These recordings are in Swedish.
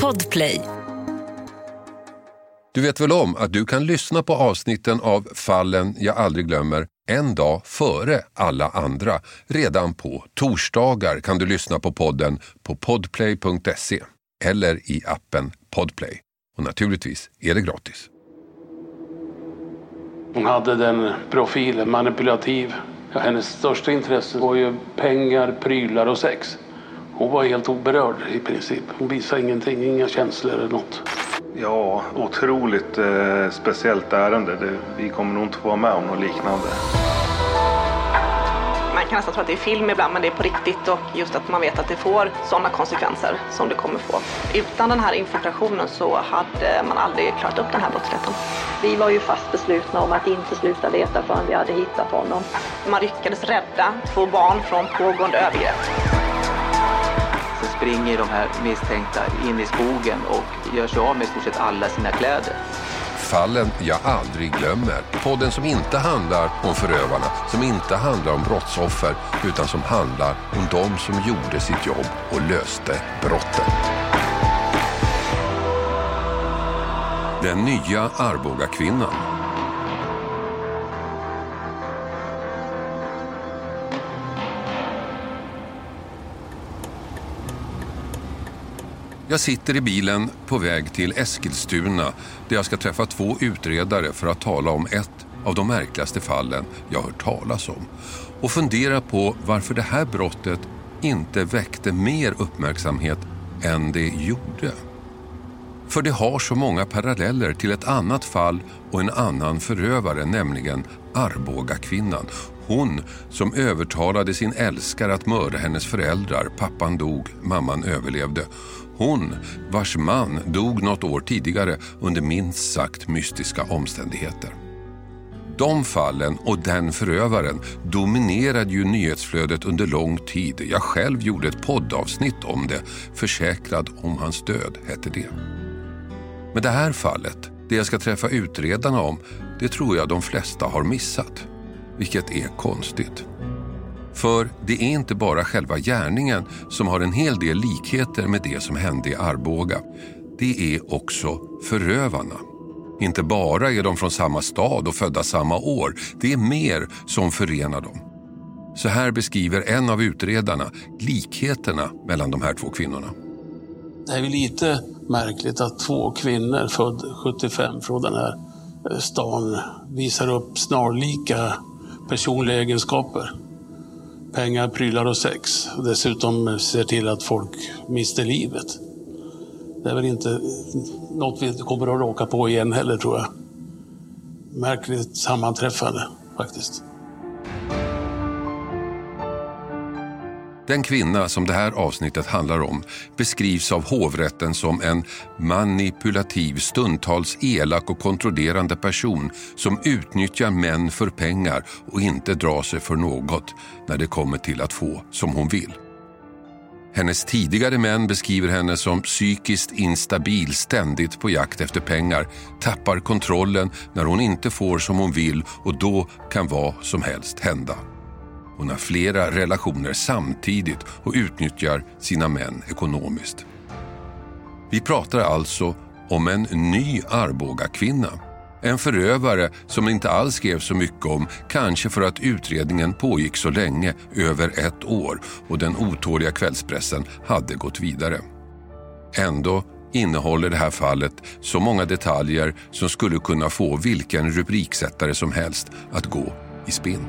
Podplay. Du vet väl om att du kan lyssna på avsnitten av Fallen jag aldrig glömmer en dag före alla andra. Redan på torsdagar kan du lyssna på podden på podplay.se eller i appen Podplay. Och naturligtvis är det gratis. Hon hade den profilen, manipulativ. Hennes största intresse var ju pengar, prylar och sex. Hon var helt oberörd i princip. Hon visade ingenting, inga känslor eller något. Ja, otroligt eh, speciellt ärende. Det, vi kommer nog inte få vara med om något liknande. Man kan nästan tro att det är film ibland, men det är på riktigt och just att man vet att det får sådana konsekvenser som det kommer få. Utan den här infiltrationen så hade man aldrig klarat upp den här brottsligheten. Vi var ju fast beslutna om att inte sluta leta förrän vi hade hittat honom. Man lyckades rädda två barn från pågående övergrepp. Så springer de här misstänkta in i skogen och gör sig av med i stort sett alla sina kläder. Fallen jag aldrig glömmer. Podden som inte handlar om förövarna, som inte handlar om brottsoffer, utan som handlar om de som gjorde sitt jobb och löste brotten. Den nya Arboga-kvinnan. Jag sitter i bilen på väg till Eskilstuna där jag ska träffa två utredare för att tala om ett av de märkligaste fallen jag hört talas om och fundera på varför det här brottet inte väckte mer uppmärksamhet än det gjorde. För det har så många paralleller till ett annat fall och en annan förövare, nämligen Arboga-kvinnan. Hon som övertalade sin älskare att mörda hennes föräldrar. Pappan dog, mamman överlevde. Hon vars man dog något år tidigare under minst sagt mystiska omständigheter. De fallen och den förövaren dominerade ju nyhetsflödet under lång tid. Jag själv gjorde ett poddavsnitt om det. Försäkrad om hans död hette det. Men det här fallet, det jag ska träffa utredarna om, det tror jag de flesta har missat. Vilket är konstigt. För det är inte bara själva gärningen som har en hel del likheter med det som hände i Arboga. Det är också förövarna. Inte bara är de från samma stad och födda samma år. Det är mer som förenar dem. Så här beskriver en av utredarna likheterna mellan de här två kvinnorna. Det är väl lite märkligt att två kvinnor född 75 från den här eh, stan visar upp snarlika personliga egenskaper. Pengar, prylar och sex. Och dessutom ser till att folk mister livet. Det är väl inte något vi kommer att råka på igen heller tror jag. Märkligt sammanträffande faktiskt. Den kvinna som det här avsnittet handlar om beskrivs av hovrätten som en manipulativ, stundtals elak och kontrollerande person som utnyttjar män för pengar och inte drar sig för något när det kommer till att få som hon vill. Hennes tidigare män beskriver henne som psykiskt instabil, ständigt på jakt efter pengar, tappar kontrollen när hon inte får som hon vill och då kan vad som helst hända. Hon har flera relationer samtidigt och utnyttjar sina män ekonomiskt. Vi pratar alltså om en ny Arboga-kvinna. En förövare som inte alls skrev så mycket om, kanske för att utredningen pågick så länge, över ett år och den otåliga kvällspressen hade gått vidare. Ändå innehåller det här fallet så många detaljer som skulle kunna få vilken rubriksättare som helst att gå i spinn.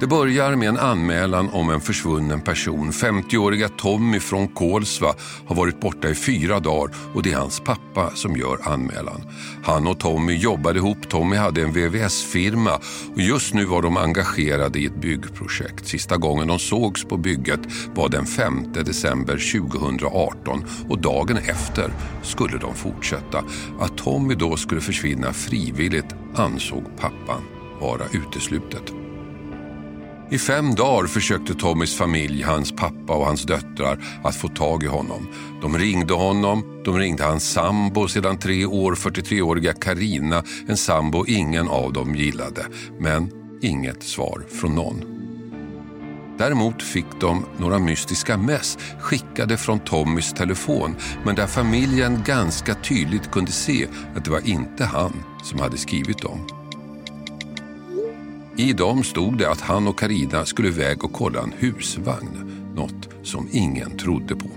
Det börjar med en anmälan om en försvunnen person. 50-åriga Tommy från Kolsva har varit borta i fyra dagar och det är hans pappa som gör anmälan. Han och Tommy jobbade ihop. Tommy hade en VVS-firma och just nu var de engagerade i ett byggprojekt. Sista gången de sågs på bygget var den 5 december 2018 och dagen efter skulle de fortsätta. Att Tommy då skulle försvinna frivilligt ansåg pappan vara uteslutet. I fem dagar försökte Tommys familj, hans pappa och hans döttrar att få tag i honom. De ringde honom, de ringde hans sambo sedan tre år, 43-åriga Karina, en sambo ingen av dem gillade. Men inget svar från någon. Däremot fick de några mystiska mess skickade från Tommys telefon men där familjen ganska tydligt kunde se att det var inte han som hade skrivit dem. I dem stod det att han och Karina skulle iväg och kolla en husvagn, något som ingen trodde på.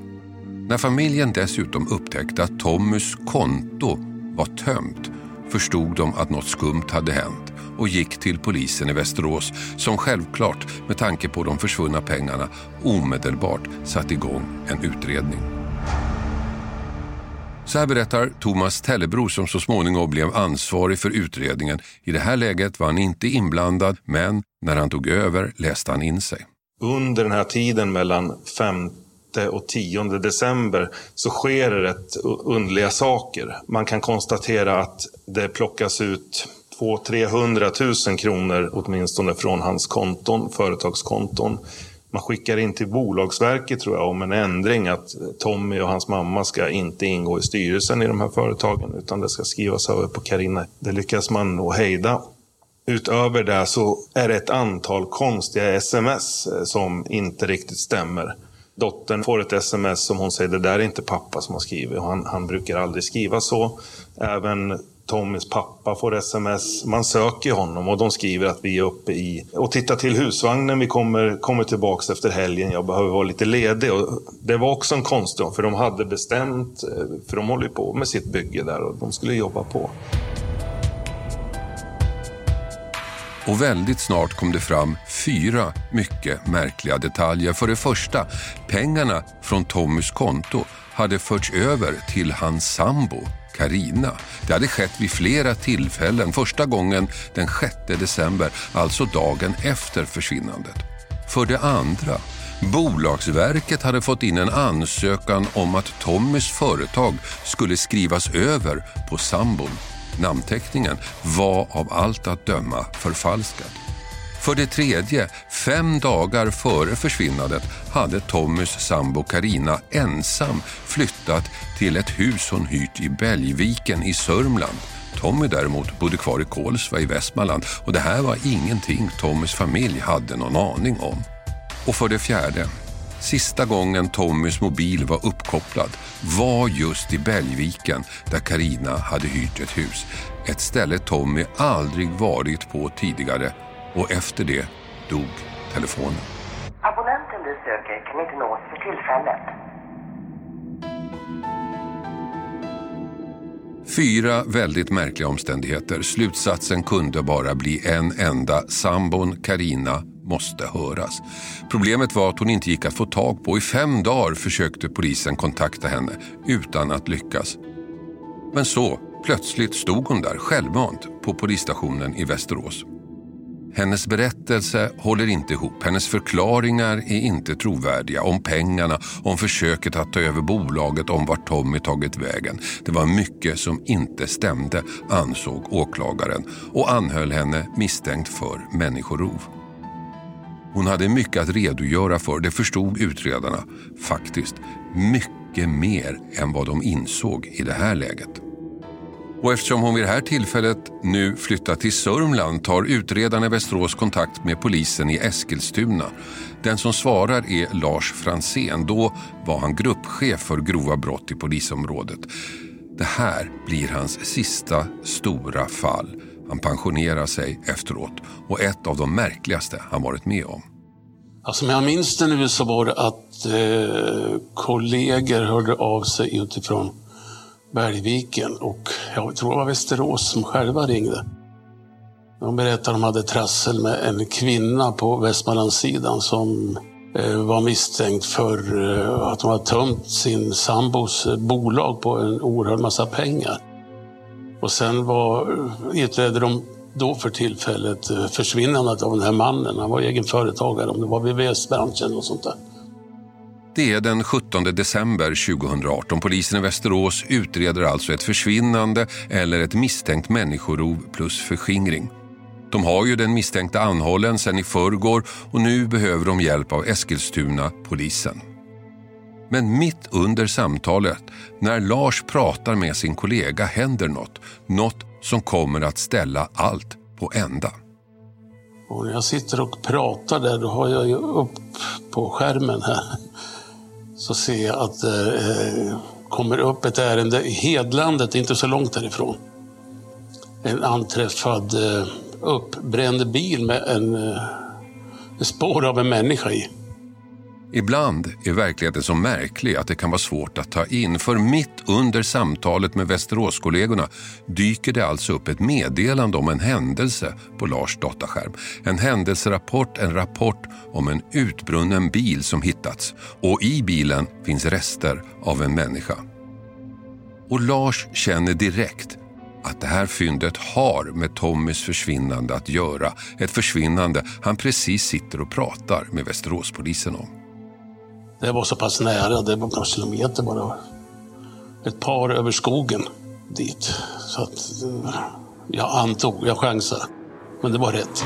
När familjen dessutom upptäckte att Tommys konto var tömt förstod de att något skumt hade hänt och gick till polisen i Västerås som självklart, med tanke på de försvunna pengarna, omedelbart satte igång en utredning. Så här berättar Thomas Tellebro som så småningom blev ansvarig för utredningen. I det här läget var han inte inblandad, men när han tog över läste han in sig. Under den här tiden mellan 5 och 10 december så sker det rätt underliga saker. Man kan konstatera att det plockas ut 200-300 000 kronor åtminstone från hans konton, företagskonton. Man skickar in till Bolagsverket tror jag om en ändring att Tommy och hans mamma ska inte ingå i styrelsen i de här företagen utan det ska skrivas över på Karina. Det lyckas man nog hejda. Utöver det så är det ett antal konstiga sms eh, som inte riktigt stämmer. Dottern får ett sms som hon säger, det där är inte pappa som har skrivit. Han, han brukar aldrig skriva så. Även Tommys pappa får sms. Man söker honom och de skriver att vi är uppe i och tittar till husvagnen. Vi kommer, kommer tillbaks efter helgen. Jag behöver vara lite ledig. Och det var också en konstig för de hade bestämt, eh, för de håller på med sitt bygge där och de skulle jobba på. Och väldigt snart kom det fram fyra mycket märkliga detaljer. För det första, pengarna från Tommys konto hade förts över till hans sambo Karina. Det hade skett vid flera tillfällen. Första gången den 6 december, alltså dagen efter försvinnandet. För det andra, Bolagsverket hade fått in en ansökan om att Tommys företag skulle skrivas över på sambon. Namnteckningen var av allt att döma förfalskad. För det tredje, fem dagar före försvinnandet hade Tommys sambo Karina ensam flyttat till ett hus hon hyrt i Bälgviken i Sörmland. Tommy däremot bodde kvar i Kolsva i Västmanland och det här var ingenting Tommys familj hade någon aning om. Och för det fjärde, Sista gången Tommys mobil var uppkopplad var just i Bälgviken där Karina hade hyrt ett hus. Ett ställe Tommy aldrig varit på tidigare och efter det dog telefonen. Abonnenten du söker kan inte nås för tillfället. Fyra väldigt märkliga omständigheter. Slutsatsen kunde bara bli en enda. Sambon Karina måste höras. Problemet var att hon inte gick att få tag på. I fem dagar försökte polisen kontakta henne utan att lyckas. Men så, plötsligt stod hon där självmant på polisstationen i Västerås. Hennes berättelse håller inte ihop. Hennes förklaringar är inte trovärdiga om pengarna, om försöket att ta över bolaget, om vart Tommy tagit vägen. Det var mycket som inte stämde, ansåg åklagaren och anhöll henne misstänkt för människorov. Hon hade mycket att redogöra för, det förstod utredarna. Faktiskt mycket mer än vad de insåg i det här läget. Och eftersom hon vid det här tillfället nu flyttat till Sörmland tar utredarna i Västerås kontakt med polisen i Eskilstuna. Den som svarar är Lars Fransén. Då var han gruppchef för grova brott i polisområdet. Det här blir hans sista stora fall. Han pensionerar sig efteråt och ett av de märkligaste han varit med om. Alltså, som jag minns det nu så var det att eh, kollegor hörde av sig utifrån Bergviken och jag tror det var Västerås som själva ringde. De berättade att de hade trassel med en kvinna på Västmanlandssidan som eh, var misstänkt för eh, att hon hade tömt sin sambos eh, bolag på en oerhörd massa pengar. Och sen var, utredde de då för tillfället försvinnandet av den här mannen. Han var egen företagare, om det var VVS-branschen och sånt där. Det är den 17 december 2018. Polisen i Västerås utreder alltså ett försvinnande eller ett misstänkt människorov plus förskingring. De har ju den misstänkta anhållen sedan i förrgår och nu behöver de hjälp av Eskilstuna polisen. Men mitt under samtalet, när Lars pratar med sin kollega, händer något. Något som kommer att ställa allt på ända. Och när jag sitter och pratar där, då har jag ju upp på skärmen här, så ser jag att det kommer upp ett ärende i Hedlandet, inte så långt därifrån. En anträffad eh, uppbränd bil med en, eh, en spår av en människa i. Ibland är verkligheten så märklig att det kan vara svårt att ta in. För mitt under samtalet med Västeråskollegorna dyker det alltså upp ett meddelande om en händelse på Lars dataskärm. En händelserapport, en rapport om en utbrunnen bil som hittats. Och i bilen finns rester av en människa. Och Lars känner direkt att det här fyndet har med Tommys försvinnande att göra. Ett försvinnande han precis sitter och pratar med Västeråspolisen om. Det var så pass nära, det var några kilometer bara. Ett par över skogen dit. Så att eh, jag antog, jag chansade. Men det var rätt.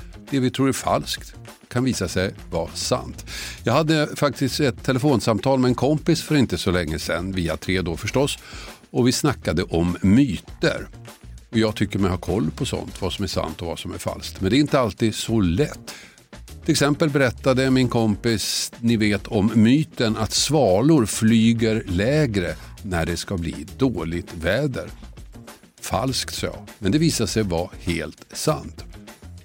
det vi tror är falskt kan visa sig vara sant. Jag hade faktiskt ett telefonsamtal med en kompis för inte så länge sedan, via tre då förstås, och vi snackade om myter. Och jag tycker mig ha koll på sånt, vad som är sant och vad som är falskt. Men det är inte alltid så lätt. Till exempel berättade min kompis, ni vet om myten att svalor flyger lägre när det ska bli dåligt väder. Falskt sa jag, men det visade sig vara helt sant.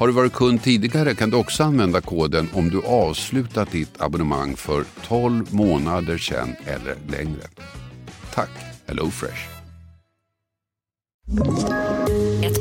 Har du varit kund tidigare kan du också använda koden om du avslutat ditt abonnemang för 12 månader sedan eller längre. Tack HelloFresh.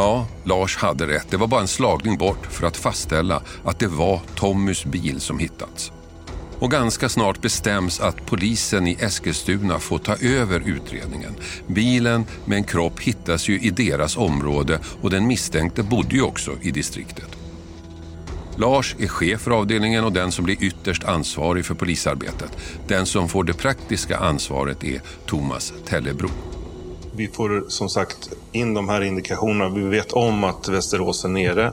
Ja, Lars hade rätt. Det var bara en slagning bort för att fastställa att det var Tommys bil som hittats. Och ganska snart bestäms att polisen i Eskilstuna får ta över utredningen. Bilen med en kropp hittas ju i deras område och den misstänkte bodde ju också i distriktet. Lars är chef för avdelningen och den som blir ytterst ansvarig för polisarbetet. Den som får det praktiska ansvaret är Thomas Tellebro. Vi får som sagt in de här indikationerna. Vi vet om att Västerås är nere.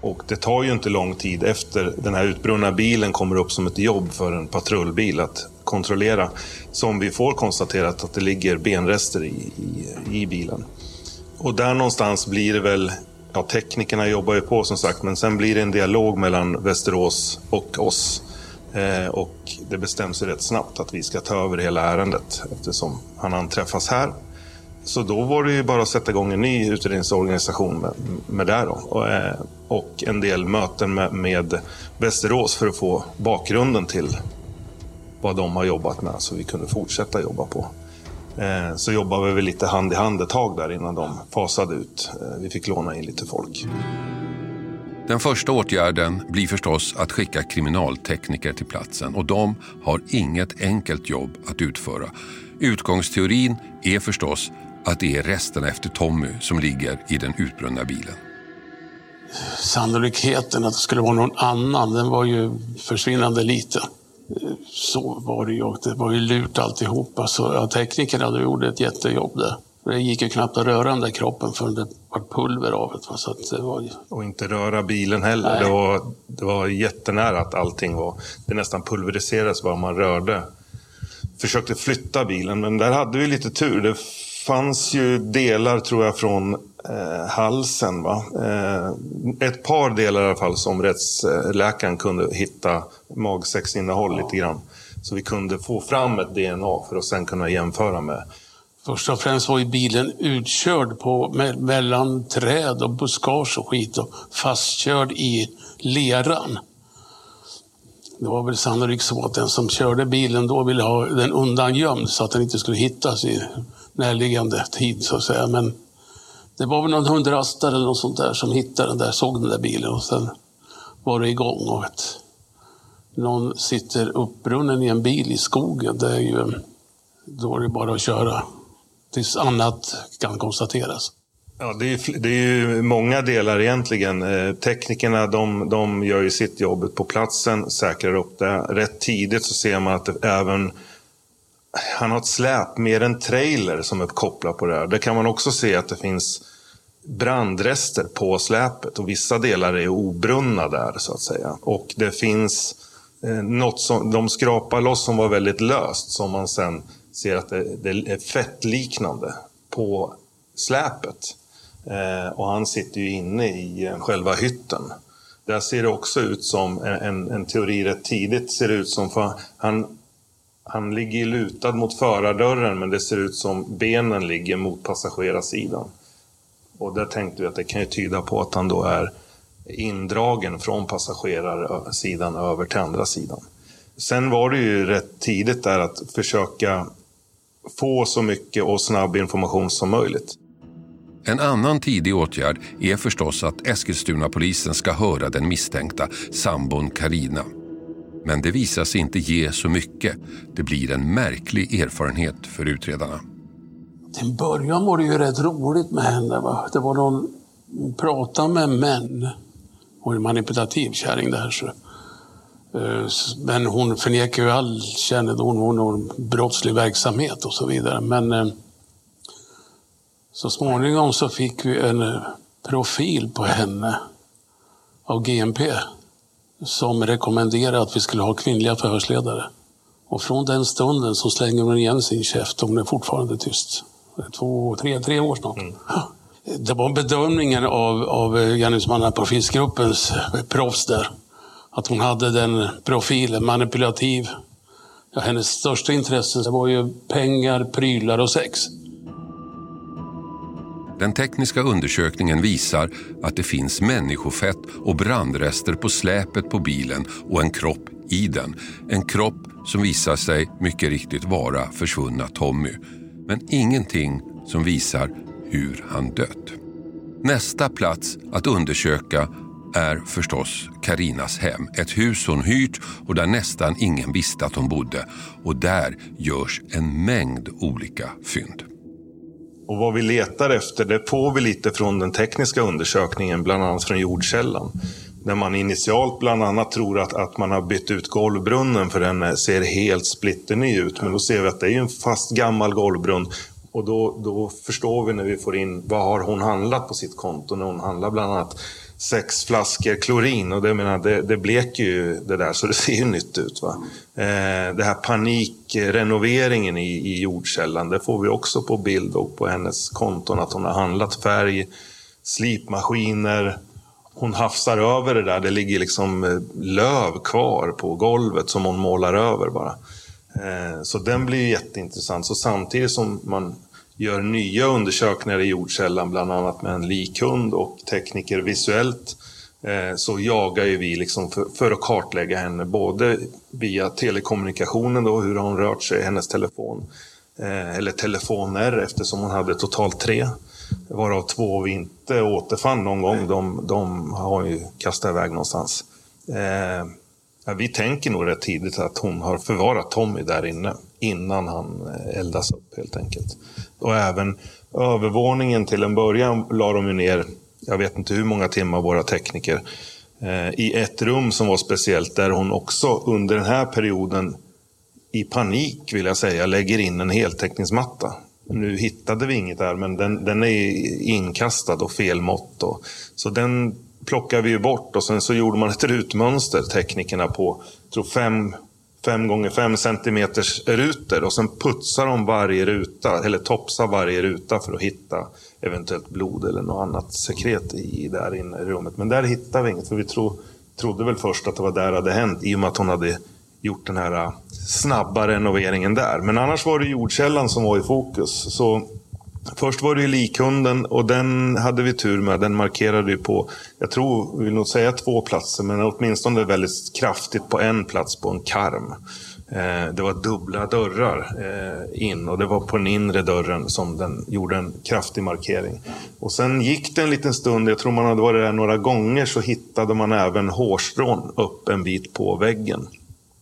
Och det tar ju inte lång tid efter den här utbrunna bilen kommer upp som ett jobb för en patrullbil att kontrollera. Som vi får konstaterat att det ligger benrester i, i, i bilen. Och där någonstans blir det väl, ja teknikerna jobbar ju på som sagt, men sen blir det en dialog mellan Västerås och oss. Eh, och det bestäms ju rätt snabbt att vi ska ta över hela ärendet eftersom han anträffas här. Så då var det ju bara att sätta igång en ny utredningsorganisation med, med det. Då. Och, eh, och en del möten med, med Västerås för att få bakgrunden till vad de har jobbat med så vi kunde fortsätta jobba på. Eh, så jobbade vi lite hand i hand ett tag där innan de fasade ut. Eh, vi fick låna in lite folk. Den första åtgärden blir förstås att skicka kriminaltekniker till platsen och de har inget enkelt jobb att utföra. Utgångsteorin är förstås att det är resterna efter Tommy som ligger i den utbrunna bilen. Sannolikheten att det skulle vara någon annan, den var ju försvinnande liten. Så var det ju. Det var ju lurt alltihopa. Så ja, teknikerna hade gjort ett jättejobb där. Det gick ju knappt att röra den där kroppen förrän det var pulver av det. Så det var ju... Och inte röra bilen heller. Det var, det var jättenära att allting var... Det nästan pulveriserades bara man rörde. Försökte flytta bilen, men där hade vi lite tur. Det fanns ju delar, tror jag, från eh, halsen. Va? Eh, ett par delar i alla fall som rättsläkaren kunde hitta magsäcksinnehåll lite grann. Så vi kunde få fram ett DNA för att sen kunna jämföra med. Först och främst var ju bilen utkörd på, me mellan träd och buskage och skit och fastkörd i leran. Det var väl sannolikt så att den som körde bilen då ville ha den undangömd så att den inte skulle hittas i närliggande tid så att säga. Men det var väl någon hundrastare eller något sånt där som hittade den där, såg den där bilen och sen var det igång. Och ett, någon sitter uppbrunnen i en bil i skogen, det är ju, då är det bara att köra tills annat kan konstateras. Ja, det är, det är ju många delar egentligen. Eh, teknikerna de, de gör ju sitt jobb på platsen, säkrar upp det. Rätt tidigt så ser man att det även han har ett släp mer en trailer som är kopplad på det här. Där kan man också se att det finns brandrester på släpet och vissa delar är obrunna där så att säga. Och det finns eh, något som de skrapar loss som var väldigt löst som man sen ser att det, det är fettliknande på släpet. Eh, och han sitter ju inne i eh, själva hytten. Där ser det också ut som en, en, en teori rätt tidigt ser det ut som för han han ligger lutad mot förardörren men det ser ut som benen ligger mot passagerarsidan. Och där tänkte vi att det kan ju tyda på att han då är indragen från passagerarsidan över till andra sidan. Sen var det ju rätt tidigt där att försöka få så mycket och snabb information som möjligt. En annan tidig åtgärd är förstås att Eskilstuna-polisen ska höra den misstänkta sambon Karina. Men det visar sig inte ge så mycket. Det blir en märklig erfarenhet för utredarna. Till början var det ju rätt roligt med henne. Va? Det var någon, hon pratade med män. Hon är en manipulativ kärring där. Så. Eh, men hon förnekar ju all kännedom om någon brottslig verksamhet och så vidare. Men eh, så småningom så fick vi en eh, profil på henne av GMP som rekommenderade att vi skulle ha kvinnliga förhörsledare. Och från den stunden så slänger hon igen sin käft och hon är fortfarande tyst. Två, tre, tre år snart. Mm. Det var bedömningen av, av gärningsmannaprofilsgruppens proffs där. Att hon hade den profilen, manipulativ. Ja, hennes största intresse var ju pengar, prylar och sex. Den tekniska undersökningen visar att det finns människofett och brandrester på släpet på bilen och en kropp i den. En kropp som visar sig mycket riktigt vara försvunna Tommy. Men ingenting som visar hur han dött. Nästa plats att undersöka är förstås Karinas hem. Ett hus hon hyrt och där nästan ingen visste att hon bodde. Och där görs en mängd olika fynd. Och vad vi letar efter det får vi lite från den tekniska undersökningen, bland annat från jordkällan. När man initialt bland annat tror att, att man har bytt ut golvbrunnen för den ser helt splitterny ut. Men då ser vi att det är en fast gammal golvbrunn. Och då, då förstår vi när vi får in vad har hon handlat på sitt konto när hon handlar bland annat sex flaskor klorin och det, menar, det, det bleker ju det där så det ser ju nytt ut. Va? Eh, det här panikrenoveringen i, i jordkällan, det får vi också på bild och på hennes konton att hon har handlat färg, slipmaskiner, hon hafsar över det där, det ligger liksom eh, löv kvar på golvet som hon målar över bara. Eh, så den blir jätteintressant. Så samtidigt som man gör nya undersökningar i jordkällan, bland annat med en likhund och tekniker visuellt, eh, så jagar ju vi liksom för, för, att kartlägga henne, både via telekommunikationen, då, hur har hon rört sig, hennes telefon, eh, eller telefoner eftersom hon hade totalt tre, varav två vi inte återfann någon gång. De, de har ju kastat iväg någonstans. Eh, vi tänker nog rätt tidigt att hon har förvarat Tommy där inne innan han eh, eldas upp helt enkelt. Och även övervåningen till en början la de ju ner, jag vet inte hur många timmar, våra tekniker, eh, i ett rum som var speciellt där hon också under den här perioden i panik vill jag säga lägger in en heltäckningsmatta. Nu hittade vi inget där men den, den är inkastad och fel mått. Och, så den plockar vi ju bort och sen så gjorde man ett rutmönster, teknikerna på, tror fem, 5 gånger 5 centimeters rutor och sen putsar de varje ruta, eller topsar varje ruta för att hitta eventuellt blod eller något annat sekret i, där inne i rummet. Men där hittar vi inget, för vi tro, trodde väl först att det var där det hade hänt i och med att hon hade gjort den här snabba renoveringen där. Men annars var det jordkällan som var i fokus. Så Först var det ju likhunden och den hade vi tur med. Den markerade ju på, jag tror, vill nog säga två platser, men åtminstone väldigt kraftigt på en plats på en karm. Eh, det var dubbla dörrar eh, in och det var på den inre dörren som den gjorde en kraftig markering. Och sen gick det en liten stund, jag tror man hade varit där några gånger, så hittade man även hårstrån upp en bit på väggen.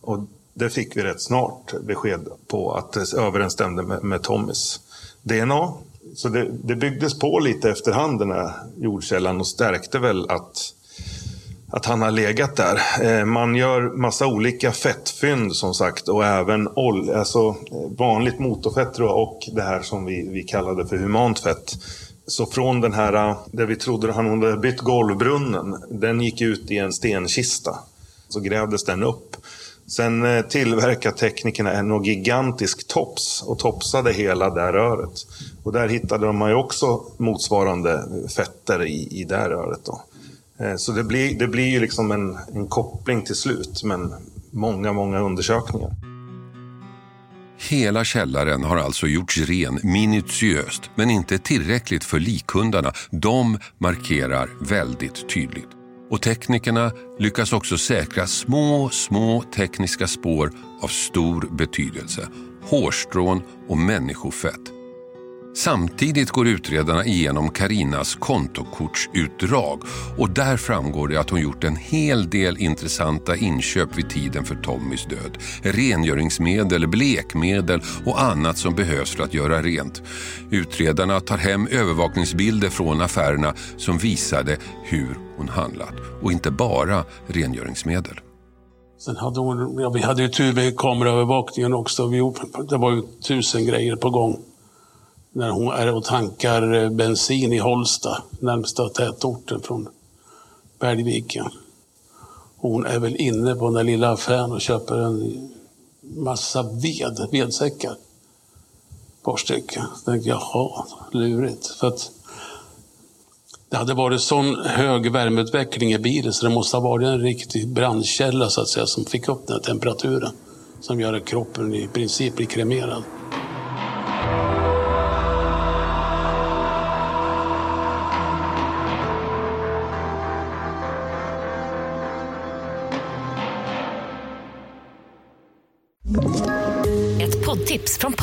Och det fick vi rätt snart besked på att det överensstämde med, med Tommys DNA. Så det, det byggdes på lite efterhand den här jordkällan och stärkte väl att, att han har legat där. Eh, man gör massa olika fettfynd som sagt och även ol, alltså eh, vanligt motorfett tror jag, och det här som vi, vi kallade för humant fett. Så från den här, eh, där vi trodde han hade bytt golvbrunnen, den gick ut i en stenkista. Så grävdes den upp. Sen eh, tillverkade teknikerna en gigantisk tops och topsade hela det röret. Och där hittade de ju också motsvarande fetter i, i det röret. Då. Eh, så det blir, det blir ju liksom en, en koppling till slut, men många, många undersökningar. Hela källaren har alltså gjorts ren minutiöst, men inte tillräckligt för likhundarna. De markerar väldigt tydligt. Och teknikerna lyckas också säkra små, små tekniska spår av stor betydelse. Hårstrån och människofett. Samtidigt går utredarna igenom Karinas kontokortsutdrag och där framgår det att hon gjort en hel del intressanta inköp vid tiden för Tommys död. Rengöringsmedel, blekmedel och annat som behövs för att göra rent. Utredarna tar hem övervakningsbilder från affärerna som visade hur hon handlat och inte bara rengöringsmedel. Sen hade hon, ja, vi hade ju tur med kameraövervakningen också. Vi, det var ju tusen grejer på gång när hon är och tankar eh, bensin i Holsta, närmsta tätorten från Bergviken. Hon är väl inne på den där lilla affären och köper en massa ved, vedsäckar. Ett par stycken. Så tänkte jag, jaha, lurigt. För att det hade varit sån hög värmeutveckling i bilen så det måste ha varit en riktig brandkälla så att säga som fick upp den här temperaturen. Som gör att kroppen i princip blir kremerad.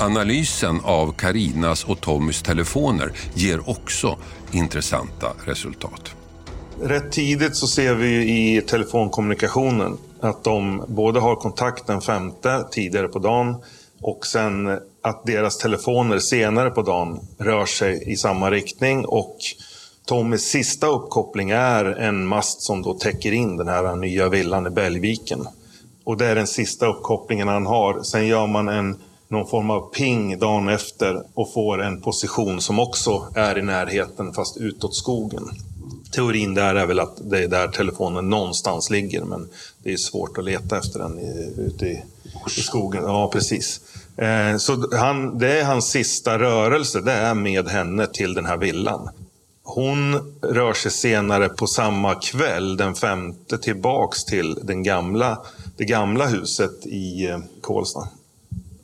Analysen av Karinas och Tommys telefoner ger också intressanta resultat. Rätt tidigt så ser vi ju i telefonkommunikationen att de både har kontakt den femte tidigare på dagen och sen att deras telefoner senare på dagen rör sig i samma riktning och Tommys sista uppkoppling är en mast som då täcker in den här nya villan i Bällviken. Och det är den sista uppkopplingen han har. Sen gör man en, någon form av ping dagen efter och får en position som också är i närheten fast utåt skogen. Teorin där är väl att det är där telefonen någonstans ligger men det är svårt att leta efter den i, ute i, i skogen. Ja, precis. Eh, så han, det är hans sista rörelse, det är med henne till den här villan. Hon rör sig senare på samma kväll, den femte, tillbaks till den gamla, det gamla huset i eh, Kolsta.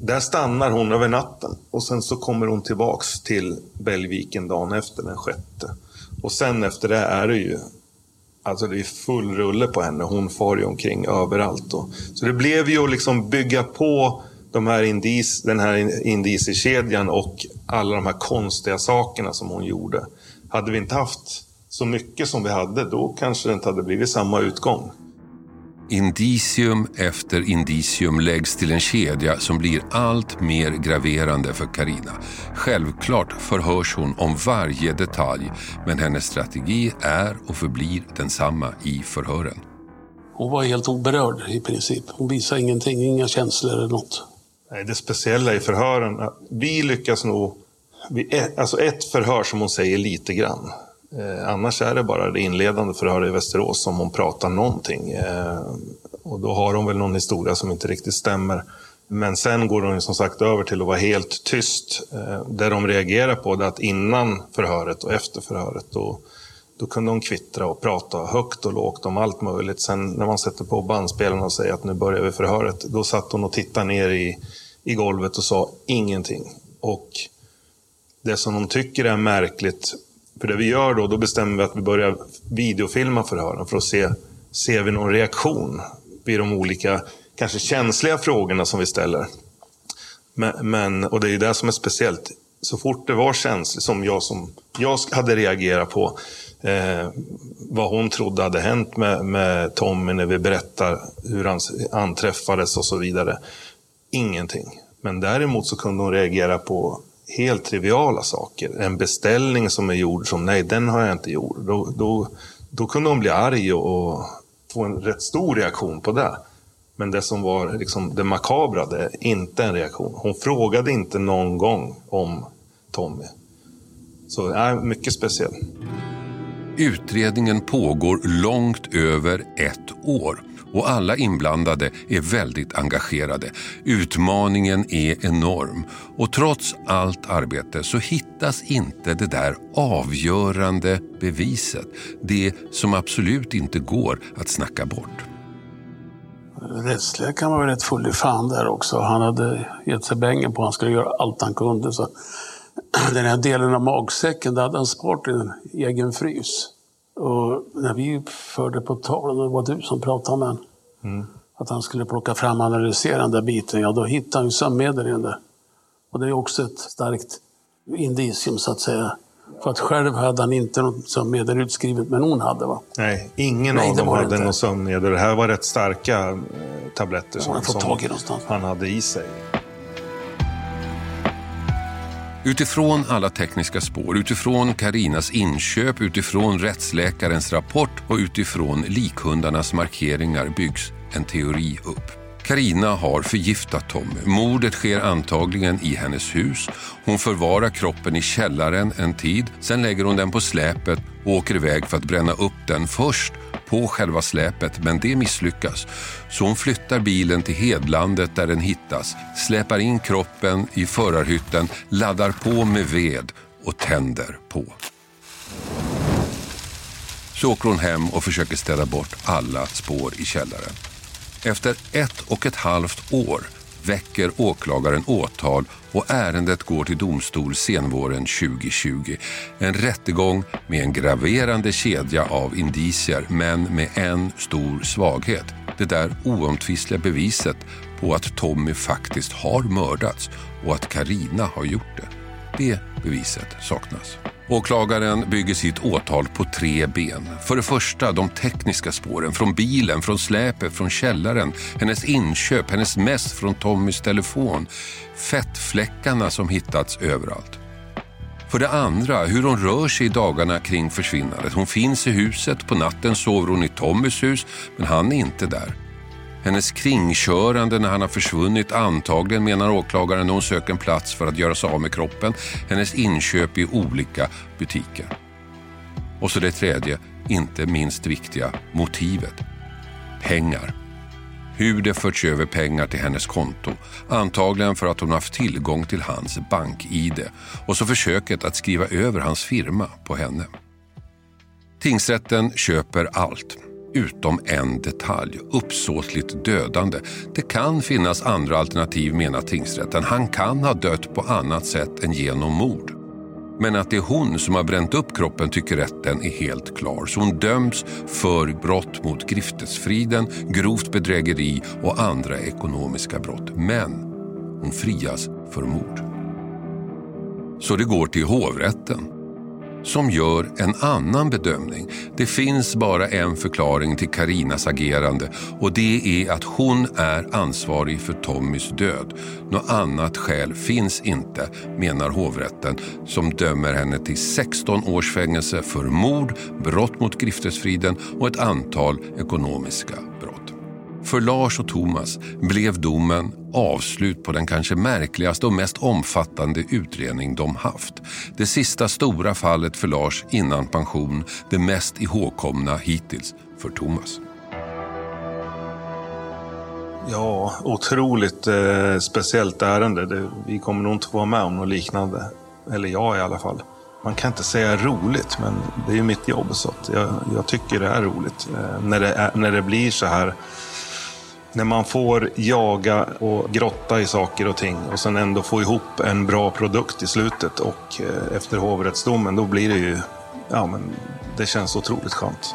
Där stannar hon över natten och sen så kommer hon tillbaks till Bellviken dagen efter, den sjätte. Och sen efter det är det ju Alltså det är full rulle på henne. Hon far ju omkring överallt. Då. så det blev ju att liksom bygga på de här indis, den här indiciekedjan och alla de här konstiga sakerna som hon gjorde. Hade vi inte haft så mycket som vi hade, då kanske det inte hade blivit samma utgång. Indicium efter indicium läggs till en kedja som blir allt mer graverande för Karina. Självklart förhörs hon om varje detalj men hennes strategi är och förblir densamma i förhören. Hon var helt oberörd i princip. Hon visade ingenting, inga känslor eller något. Nej, det speciella i förhören, vi lyckas nog... Alltså ett förhör som hon säger lite grann. Eh, annars är det bara det inledande förhöret i Västerås som hon pratar någonting. Eh, och då har hon väl någon historia som inte riktigt stämmer. Men sen går hon som sagt över till att vara helt tyst. Eh, det de reagerar på är att innan förhöret och efter förhöret då, då kunde hon kvittra och prata högt och lågt om allt möjligt. Sen när man sätter på bandspelaren och säger att nu börjar vi förhöret, då satt hon och tittade ner i, i golvet och sa ingenting. Och det som de tycker är märkligt för det vi gör då, då bestämmer vi att vi börjar videofilma förhören för att se, ser vi någon reaktion vid de olika, kanske känsliga frågorna som vi ställer. Men, men, och det är ju det som är speciellt. Så fort det var känsligt, som jag, som jag hade reagerat på, eh, vad hon trodde hade hänt med, med Tommy när vi berättar hur han anträffades och så vidare. Ingenting. Men däremot så kunde hon reagera på helt triviala saker. En beställning som är gjord som nej, den har jag inte gjort. Då, då, då kunde hon bli arg och, och få en rätt stor reaktion på det. Men det som var liksom det makabra, det är inte en reaktion. Hon frågade inte någon gång om Tommy. Så är mycket speciellt. Utredningen pågår långt över ett år och alla inblandade är väldigt engagerade. Utmaningen är enorm och trots allt arbete så hittas inte det där avgörande beviset. Det som absolut inte går att snacka bort. Rättsläkaren var rätt full i fan där också. Han hade gett sig bängen på att han skulle göra allt han kunde. Så den här delen av magsäcken, där hade han sparat i en egen frys. Och när vi förde på tal, det var du som pratade med honom, mm. att han skulle plocka fram och analysera den där biten, ja då hittade han ju sömnmedel i den där. Och det är också ett starkt indicium så att säga. För att själv hade han inte något sömnmedel utskrivet, men hon hade va? Nej, ingen Nej, av dem hade något sömnmedel. Det här var rätt starka eh, tabletter som, som han hade i sig. Utifrån alla tekniska spår, utifrån Karinas inköp, utifrån rättsläkarens rapport och utifrån likhundarnas markeringar byggs en teori upp. Karina har förgiftat Tommy. Mordet sker antagligen i hennes hus. Hon förvarar kroppen i källaren en tid. Sen lägger hon den på släpet och åker iväg för att bränna upp den först på själva släpet men det misslyckas. Så hon flyttar bilen till hedlandet där den hittas, släpar in kroppen i förarhytten, laddar på med ved och tänder på. Så åker hon hem och försöker städa bort alla spår i källaren. Efter ett och ett halvt år väcker åklagaren åtal och ärendet går till domstol senvåren 2020. En rättegång med en graverande kedja av indicier men med en stor svaghet. Det där oomtvistliga beviset på att Tommy faktiskt har mördats och att Karina har gjort det. Det beviset saknas. Åklagaren bygger sitt åtal på tre ben. För det första de tekniska spåren från bilen, från släpet, från källaren, hennes inköp, hennes mess från Tommys telefon, fettfläckarna som hittats överallt. För det andra hur hon rör sig i dagarna kring försvinnandet. Hon finns i huset, på natten sover hon i Tommys hus, men han är inte där. Hennes kringkörande när han har försvunnit antagligen menar åklagaren när hon söker en plats för att göra sig av med kroppen. Hennes inköp i olika butiker. Och så det tredje, inte minst viktiga, motivet. Pengar. Hur det förts över pengar till hennes konto. Antagligen för att hon haft tillgång till hans bank-id. Och så försöket att skriva över hans firma på henne. Tingsrätten köper allt utom en detalj, uppsåtligt dödande. Det kan finnas andra alternativ menar tingsrätten. Han kan ha dött på annat sätt än genom mord. Men att det är hon som har bränt upp kroppen tycker rätten är helt klar. Så hon döms för brott mot griftesfriden, grovt bedrägeri och andra ekonomiska brott. Men hon frias för mord. Så det går till hovrätten som gör en annan bedömning. Det finns bara en förklaring till Karinas agerande och det är att hon är ansvarig för Tommys död. Något annat skäl finns inte, menar hovrätten som dömer henne till 16 års fängelse för mord, brott mot griftesfriden och ett antal ekonomiska brott. För Lars och Thomas blev domen avslut på den kanske märkligaste och mest omfattande utredning de haft. Det sista stora fallet för Lars innan pension, det mest ihågkomna hittills för Thomas. Ja, otroligt eh, speciellt ärende. Det, vi kommer nog inte få vara med om något liknande. Eller jag i alla fall. Man kan inte säga roligt, men det är ju mitt jobb. Så jag, jag, tycker det är roligt. Eh, när, det är, när det blir så här när man får jaga och grotta i saker och ting och sen ändå få ihop en bra produkt i slutet och eh, efter hovrättsdomen, då blir det ju, ja men det känns otroligt skönt.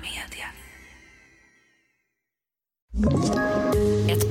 ett